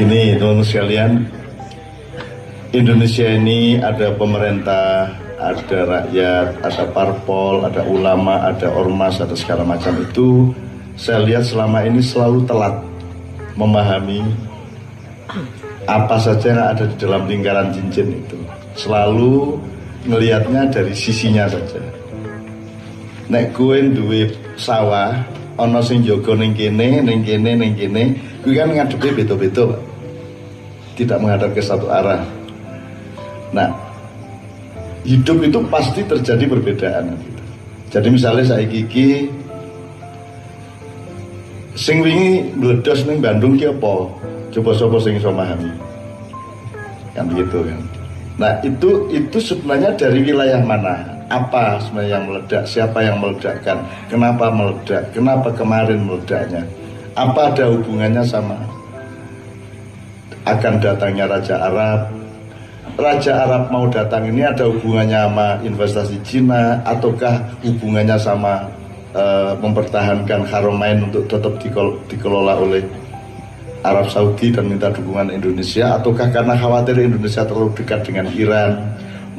Gini teman-teman sekalian, Indonesia ini ada pemerintah, ada rakyat, ada parpol, ada ulama, ada ormas, ada segala macam itu. Saya lihat selama ini selalu telat memahami apa saja yang ada di dalam lingkaran cincin itu. Selalu melihatnya dari sisinya saja. Nek gue duwe sawah, ono sing jaga ning kene, ning kene, ning kene, kuwi kan ngadepe beda-beda, Pak. Tidak menghadap ke satu arah. Nah, hidup itu pasti terjadi perbedaan. Jadi misalnya saya gigi sing wingi meledos Bandung ki? Coba sapa sing iso memahami. Kan begitu kan. Nah, itu itu sebenarnya dari wilayah mana? Apa sebenarnya yang meledak? Siapa yang meledakkan? Kenapa meledak? Kenapa kemarin meledaknya? Apa ada hubungannya sama akan datangnya Raja Arab? Raja Arab mau datang ini ada hubungannya sama investasi Cina ataukah hubungannya sama uh, mempertahankan Haramain untuk tetap dikelola oleh Arab Saudi dan minta dukungan Indonesia? Ataukah karena khawatir Indonesia terlalu dekat dengan Iran?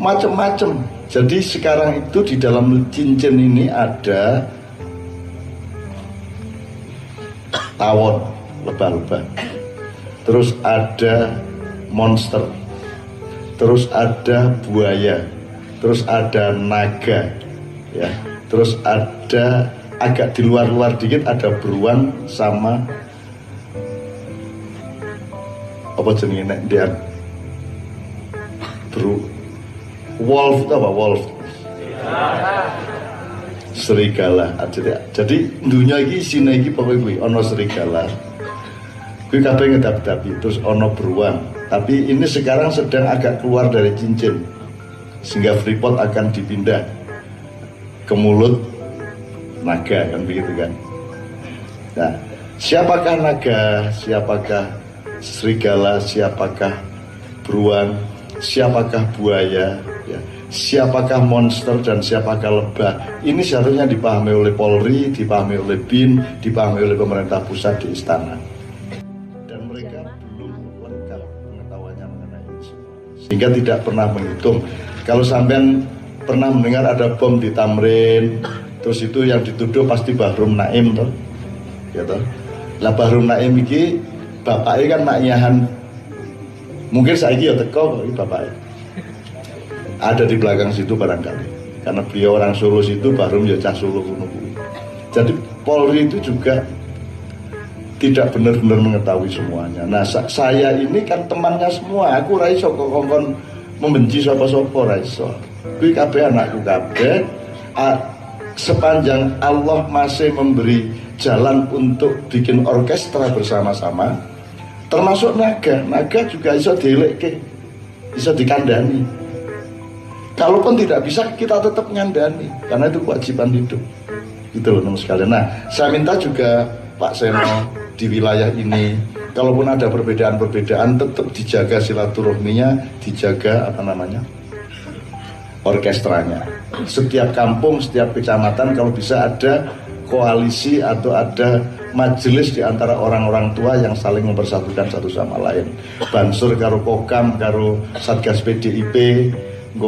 Macam-macam jadi sekarang itu di dalam cincin ini ada tawon lebah-lebah terus ada monster. Terus ada buaya. Terus ada naga ya. Terus ada agak di luar-luar dikit ada beruang sama apa jenisnya dia? Beru wolf itu apa wolf? Serigala jadi dunia ini sini ini pokoknya ono serigala gue kabeh ngedap-dapi terus ono beruang. Tapi ini sekarang sedang agak keluar dari cincin sehingga Freeport akan dipindah ke mulut naga kan begitu kan? Nah siapakah naga? Siapakah serigala, siapakah beruang, siapakah buaya, ya, siapakah monster dan siapakah lebah. Ini seharusnya dipahami oleh Polri, dipahami oleh BIN, dipahami oleh pemerintah pusat di istana. Sehingga tidak pernah menghitung. Kalau sampean pernah mendengar ada bom di Tamrin, terus itu yang dituduh pasti Bahrum Naim toh. Toh. Lah Bahrum Naim ini bapaknya kan maknyahan mungkin saya ya teko bapaknya ada di belakang situ barangkali karena beliau orang Solo situ baru ya cah Solo kuno jadi Polri itu juga tidak benar-benar mengetahui semuanya. Nah, saya ini kan temannya semua. Aku raiso kok kongkon membenci sapa-sapa raiso. Kuwi kabeh anakku kabeh. Sepanjang Allah masih memberi jalan untuk bikin orkestra bersama-sama, termasuk naga naga juga bisa dilekke bisa dikandani kalaupun tidak bisa kita tetap nyandani karena itu kewajiban hidup gitu loh teman sekalian nah saya minta juga Pak Seno di wilayah ini. Kalaupun ada perbedaan-perbedaan tetap dijaga silaturahminya dijaga apa namanya? Orkestranya. Setiap kampung setiap kecamatan kalau bisa ada koalisi atau ada majelis di antara orang-orang tua yang saling mempersatukan satu sama lain. Bansur karo Kokam karo Satgas PDIP,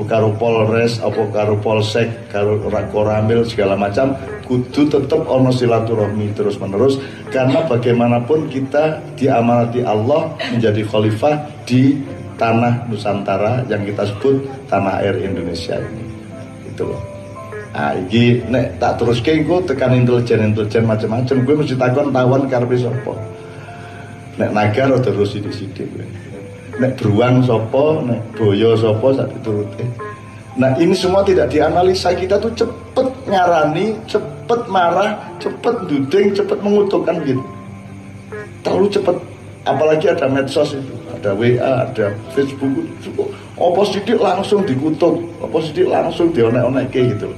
karo Polres apa karo Polsek karo Koramil segala macam kudu tetap ono silaturahmi terus menerus karena bagaimanapun kita diamanati Allah menjadi khalifah di tanah Nusantara yang kita sebut tanah air Indonesia ini. Itu loh. Ah, iki nek tak terus engko tekan intelijen intelijen macam-macam gue mesti takon tawan karepe sapa. Nek naga rada terus sithik-sithik gue. Nek beruang sapa, nek boyo sapa sak diturute. Nah ini semua tidak dianalisa kita tuh cepet ngarani, cepet marah, cepet duding, cepet mengutukkan gitu. Terlalu cepet. Apalagi ada medsos itu, ada WA, ada Facebook, apa sidik langsung dikutuk, apa sidik langsung dionek-onek gitu.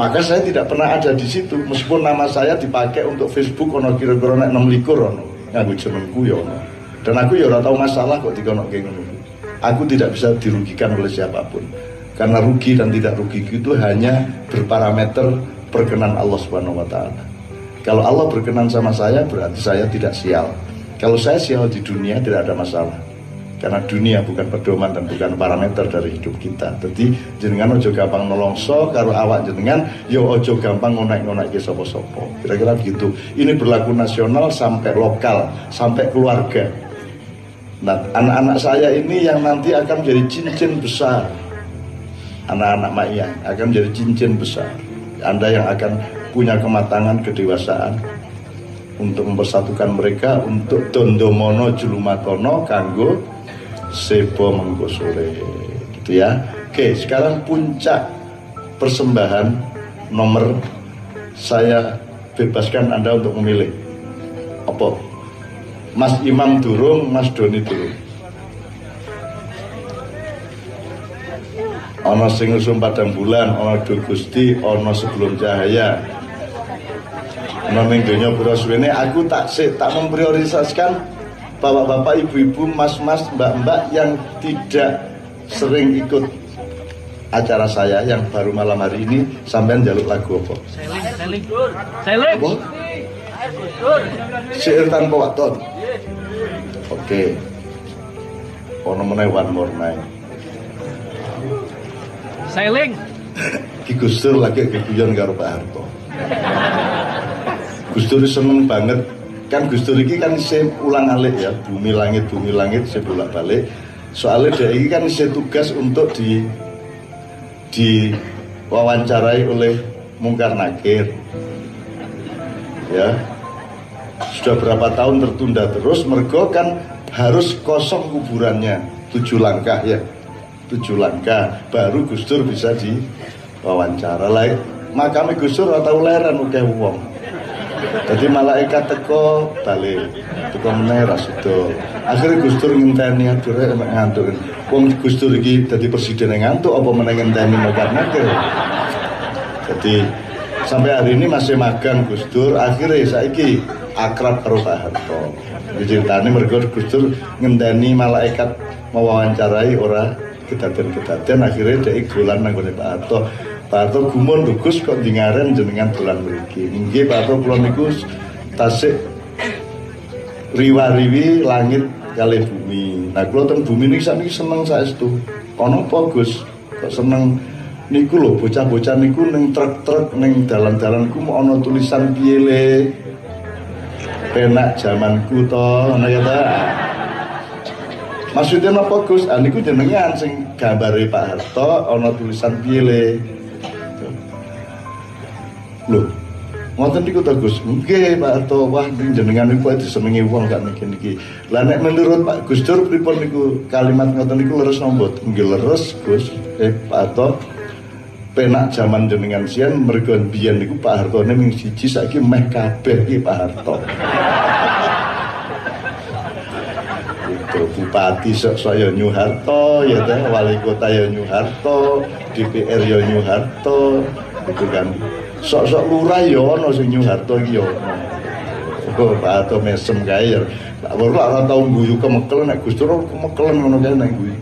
Maka saya tidak pernah ada di situ meskipun nama saya dipakai untuk Facebook ono kira-kira nek nom likur ono. Nganggo jenengku ya ono. Dan aku ya ora tahu masalah kok dikono ngono. Aku tidak bisa dirugikan oleh siapa pun. Karena rugi dan tidak rugi itu hanya berparameter perkenan Allah Subhanahu wa taala kalau Allah berkenan sama saya berarti saya tidak sial Kalau saya sial di dunia tidak ada masalah. Karena dunia bukan pedoman dan bukan parameter dari hidup kita. Jadi jenengan ojo gampang nolongso karo awak jenengan, yo ojo gampang ngonek-ngonek ke sopo-sopo. Kira-kira begitu. Ini berlaku nasional sampai lokal, sampai keluarga. Nah, anak-anak saya ini yang nanti akan menjadi cincin besar. Anak-anak Maya akan menjadi cincin besar. Anda yang akan punya kematangan kedewasaan, untuk mempersatukan mereka untuk Dondomono Julumatono kanggo Sebo Mengko sore gitu ya. Oke, sekarang puncak persembahan nomor saya bebaskan Anda untuk memilih. Apa? Mas Imam Durung, Mas Doni Durung. Ono sing usum padang bulan, ono Gusti, ono sebelum cahaya, Noning donya pura suwene aku tak sik tak memprioritaskan bapak-bapak, ibu-ibu, mas-mas, mbak-mbak yang tidak sering ikut acara saya yang baru malam hari ini sampean jaluk lagu apa? Seling, seling, seling. Apa? Syair tanpa waton. Oke. Ono meneh one more night. Seling. Ki Gustur lagi keguyon karo Pak Harto. Gus Dur seneng banget. Kan Gus Dur ini kan saya ulang alik ya. Bumi langit bumi langit saya bolak balik soalnya dia ini kan saya tugas untuk di di wawancarai oleh Mungkar Nakir ya. Sudah berapa tahun tertunda terus mergo kan harus kosong kuburannya. Tujuh langkah ya tujuh langkah baru Gus Dur bisa di wawancara lain makamnya Gus Dur atau leran udah uang jadi malaikat teko balik teko meneh ra akhirnya Gus Dur ngenteni aduh emak ngantuk wong Gus Dur iki dadi presiden ngantuk apa meneh ngenteni karena ke jadi sampai hari ini masih magang Gus Dur akhirnya saiki akrab karo Pak Harto. Ceritane mergo Gus Dur ngenteni malaikat mewawancarai ora kedaden-kedaden akhirnya dia dolan nang Pak Harto Pak Harto gumun lugus kok dingaren jenengan bulan mriki. Inggih Pak Harto kula niku tasik riwa-riwi langit kali bumi. Nah kula teng bumi niki sakniki seneng saestu. Ana apa Gus? Kok seneng niku lho bocah-bocah niku ning truk-truk ning dalan-dalan ku mau ana tulisan piye le. Penak zamanku to, ngono ya ta. Maksudnya apa Gus? Ah niku jenengan sing gambare Pak Harto ana tulisan piye. Loh, ngoten niku to Gus. Nggih Pak Arto, wah jenengan niku disenengi wong gak niki niki. Lah nek menurut Pak Gus Dur pripun niku kalimat ngoten niku leres nombot. Nggih leres Gus. Eh Pak Arto penak zaman jenengan sian mergo biyen niku Pak Harto ming siji saiki meh kabeh Pak Harto. Bupati sok saya Nyuharto ya teh wali kota ya Nyuharto DPR ya Nyuharto itu kan sok-sok lurah ya ana sing Nyuharto iki ya Oh, Pak Harto mesem kae ya. Lah ora ora tau guyu kemekel nek Gus Dur kemekelen ngono kae nek guyu.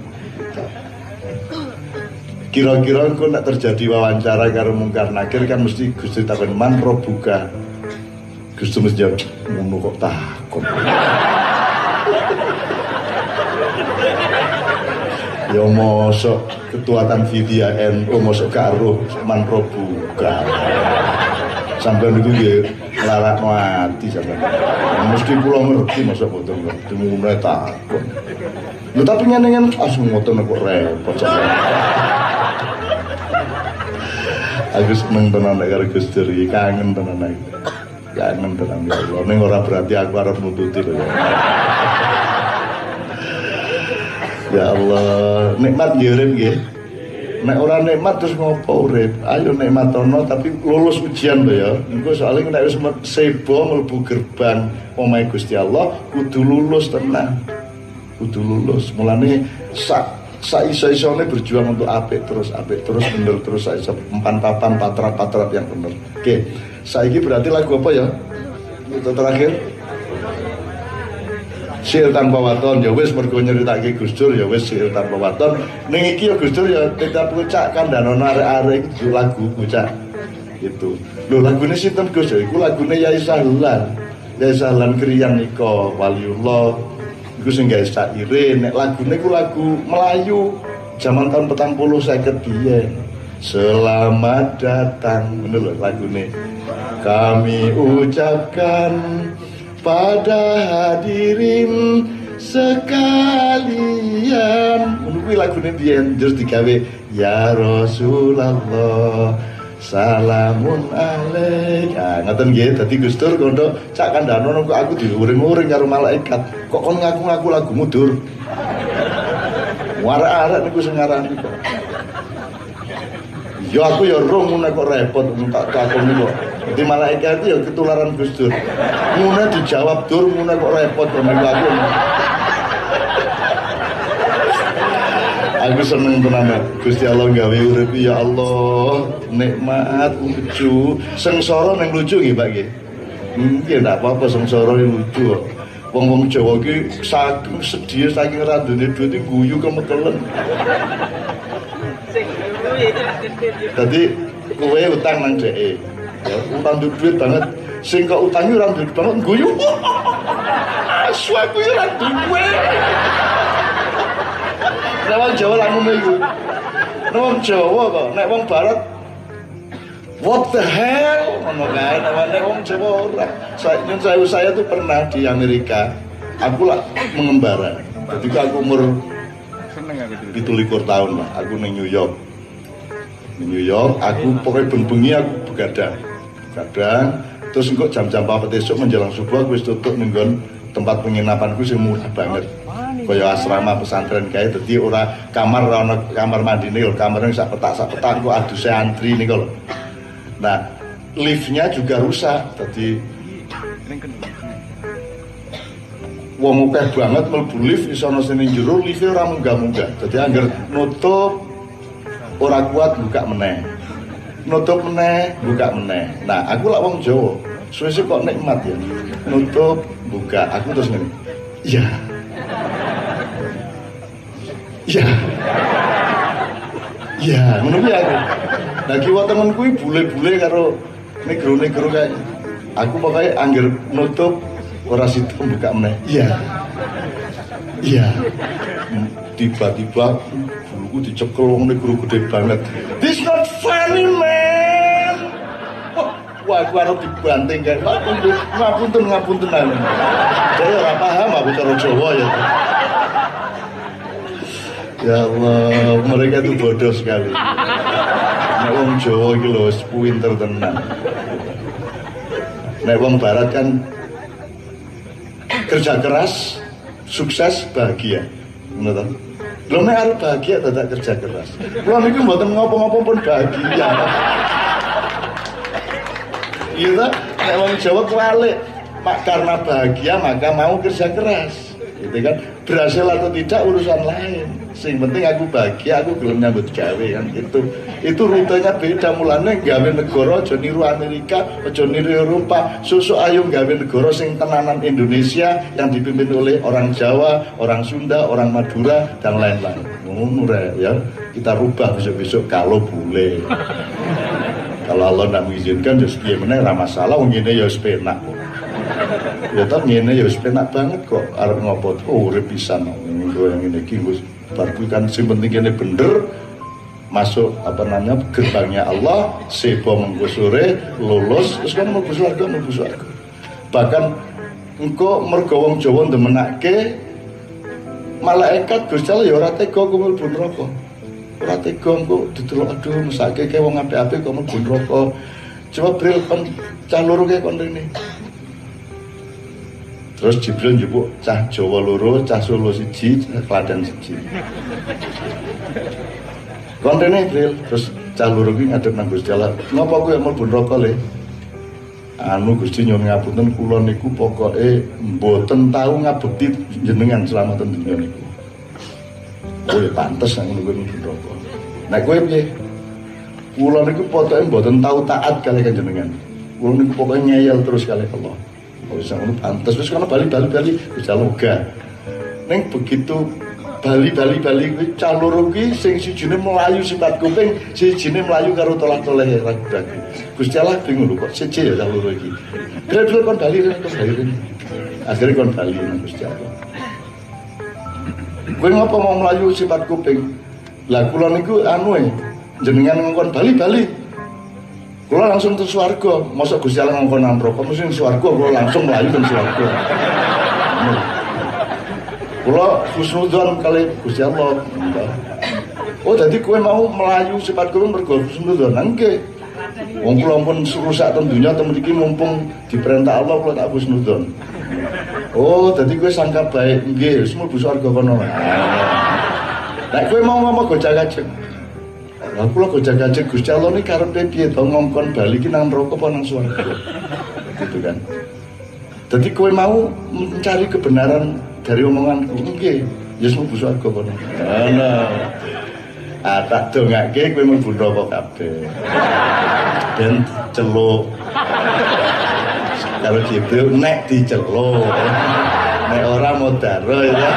Kira-kira kok nek terjadi wawancara karo Mungkar Nakir kan mesti Gus Dur takon man buka. Gus Dur mesti jawab ngono kok takon. Ya mosok ketuatan Vidya NU mosok karo manro buka. Sampai itu ya larak mati sampai mesti pulau ngerti masa foto ngerti mulai takut lu tapi nyenengan asum motor kok repot aku seneng tenan negara Gus kangen tenan kangen tenan ya Allah. Ning ora berarti aku harus nututi lho ya Ya Allah, nikmat nggih urip nggih. Nek ora nikmat terus ngopo urip? Ayo nikmatono tapi lulus ujian lho ya. Engko soalnya nek wis sebo mlebu gerbang omahe Gusti Allah kudu lulus tenang. Kudu lulus. Mulane sak sak iso-isone berjuang untuk apik terus, apik terus, bener terus, iso empan papan patrat-patrat yang bener. Oke, saiki berarti lagu apa ya? Itu terakhir sir tanpa waton ya wis mergo nyeritake Gus Dur ya wis sir tanpa waton. Ning iki ya Gus Dur ya tidak pucak kan dan ono arek-arek lagu pucak. Itu lho lagune sinten Gus? Iku lagune Yai Sahulan. Ya salan kriyan nika waliullah. Iku sing gawe syaire nek lagune ku lagu Melayu zaman tahun petang puluh saya biyen. Selamat datang. Menurut lagune. Kami ucapkan pada hadirin sekalian. Menunggu lagu ini dia terus digawe ya Rasulullah salamun alaik. Ah ngaten nggih dadi Gus Dur kondo cak kok aku diuring-uring karo malaikat. Kok kon ngaku-ngaku lagu mudur warak-arak niku sing ngarani Ya aku ya roh ngono kok repot tak takon kok. Di malaikat itu ya ketularan Gus Dur. Dijawab Dur ngono kok repot kok aku. Aku seneng tenan Gusti Allah gawe urip ya Allah nikmat lucu sengsara nang lucu nggih Pak nggih. Ndak apa-apa sengsara lucu kok. Wong-wong Jawa ki saking sedih saking randune duit guyu kemetelen. Tadi kue utang nang dhek. Ya, utang duit banget. Sing kok utangi ora duit banget guyu. Suatu ya ora duit. Nek wong Jawa lah ngono iku. Nek wong Jawa kok, nek wong barat What the hell? Ngono kae nek wong Jawa ora. Saya saya saya tuh pernah di Amerika. Aku lah mengembara. Ketika aku umur itu likur tahun lah, aku di New York. Di New York, aku pokoknya bengi aku begadang, begadang. Terus kok jam-jam papat esok menjelang subuh aku tutup nenggon tempat penginapanku sih murah banget. Kaya asrama pesantren kae dadi ora kamar ora kamar mandi nih kamar yang sak petak sak petak kok aduse antri nih kalau nah liftnya juga rusak jadi wong akeh banget mlebu lift iso ana sini jero lift ora munggah-munggah. Dadi anggar nutup ora kuat buka meneh. Nutup meneh buka meneh. Nah aku lah wong Jawa. Suwe kok nikmat ya? Nutup buka. Aku terus ngene. Iya iya ngono kuwi aku. Nah kiwa temen kuwi bule-bule karo negro-negro kayak aku pokoknya angger nutup ora situ buka meneh. Iya iya tiba-tiba buluku dicekel wong negro gede banget this not funny man wah aku harus dibanting kayak ngapunten ngapunten ngapunten saya ora paham aku cara Jawa ya Ya Allah, mereka itu bodoh sekali. Nek wong Jawa iki lho pinter tenan. Nek wong barat kan kerja keras, sukses, bahagia. To? Lho nek arep bahagia tetap kerja keras. Kulo niku mboten ngopo-ngopo pun bahagia. Iya ta? Nek wong Jawa kualik, mak karena bahagia maka mau kerja keras. Gitu kan berhasil atau tidak urusan lain. Sing penting aku bahagia aku gelem nyambut gawe kan itu itu rutenya beda. Mulane gawe negara aja niru Amerika aja niru Eropa. Susu ayo gawe negara sing tenanan Indonesia yang dipimpin oleh orang Jawa orang Sunda orang Madura dan lain-lain. Ngono ya. Kita rubah besok-besok kalau boleh. Kalau Allah tidak mengizinkan meneh ra masalah. Wong ngene ya penak ya tapi ngene ya penak banget kok. Arep ngopo oh urip pisan. Nggo yang ini iki bar kan sing penting ini bener masuk apa namanya gerbangnya Allah sebo minggu sore lulus terus kan mau surga mau surga bahkan engkau mergo wong Jawa ndemenake malaikat Gusti Allah ya ora tega kumul pun rokok ora tega engko didelok aduh mesake ke wong apik-apik kok mlebu neraka. Coba bril kon cah loro kon rene terus Jibril njupuk cah Jawa loro cah Solo siji cah Klaten siji. Kon rene Bril terus cah loro ki ngadep nang Gusti Allah. Napa kowe mlebu neraka le? Anu Gusti nyuwun ngapunten kula niku pokoke mboten tau ngabekti jenengan selama ten dunya niku. Kowe pantes nang ngono kuwi neraka nek kowe piye? Kula niku pokoke mboten tau taat kali jenengan kula niku pokoke ngeyel terus kali Allah Bisa ngono pantes wis kono bali-bali bali bisa loga. Neng begitu Bali Bali kuwi cah loro kuwi sing sijine melayu sifat kuping, sijine melayu karo tolak-toleh ragu. Gusti Allah bingung kok siji ya cah loro iki. Dulu kon Bali rene kon Bali. Akhirnya kon Bali Gusti Allah. Kowe ngapa mau melayu sifat kuping? Lah kula niku anu e jenengan ngongkon Bali Bali. Kula langsung ke swarga, mosok Gusti Allah ngongkon neraka, mesti swarga kula langsung melayu ke swarga. Kula kali Gusti Allah. Oh, jadi kowe mau melayu sifat kowe mergo husnudzon. Nggih. Wong kula pun rusak teng dunya teng mriki mumpung diperintah Allah kula tak husnudzon. Oh, jadi kowe sangka baik nggih, wis mlebu swarga kono. Kowe mau ngomong gojak-gajek. Lah kula gojak-gajek Gusti Allah niki karepe piye to ngongkon bali ki nang neraka apa nang swarga. Gitu kan. Jadi kowe mau mencari kebenaran dari omonganku nggih ya mlebu swarga kono. Ana ah tak dongake kowe mlebu neraka kabeh. Ben celuk kalau Jibril nek diceluk. Nek ora modar ya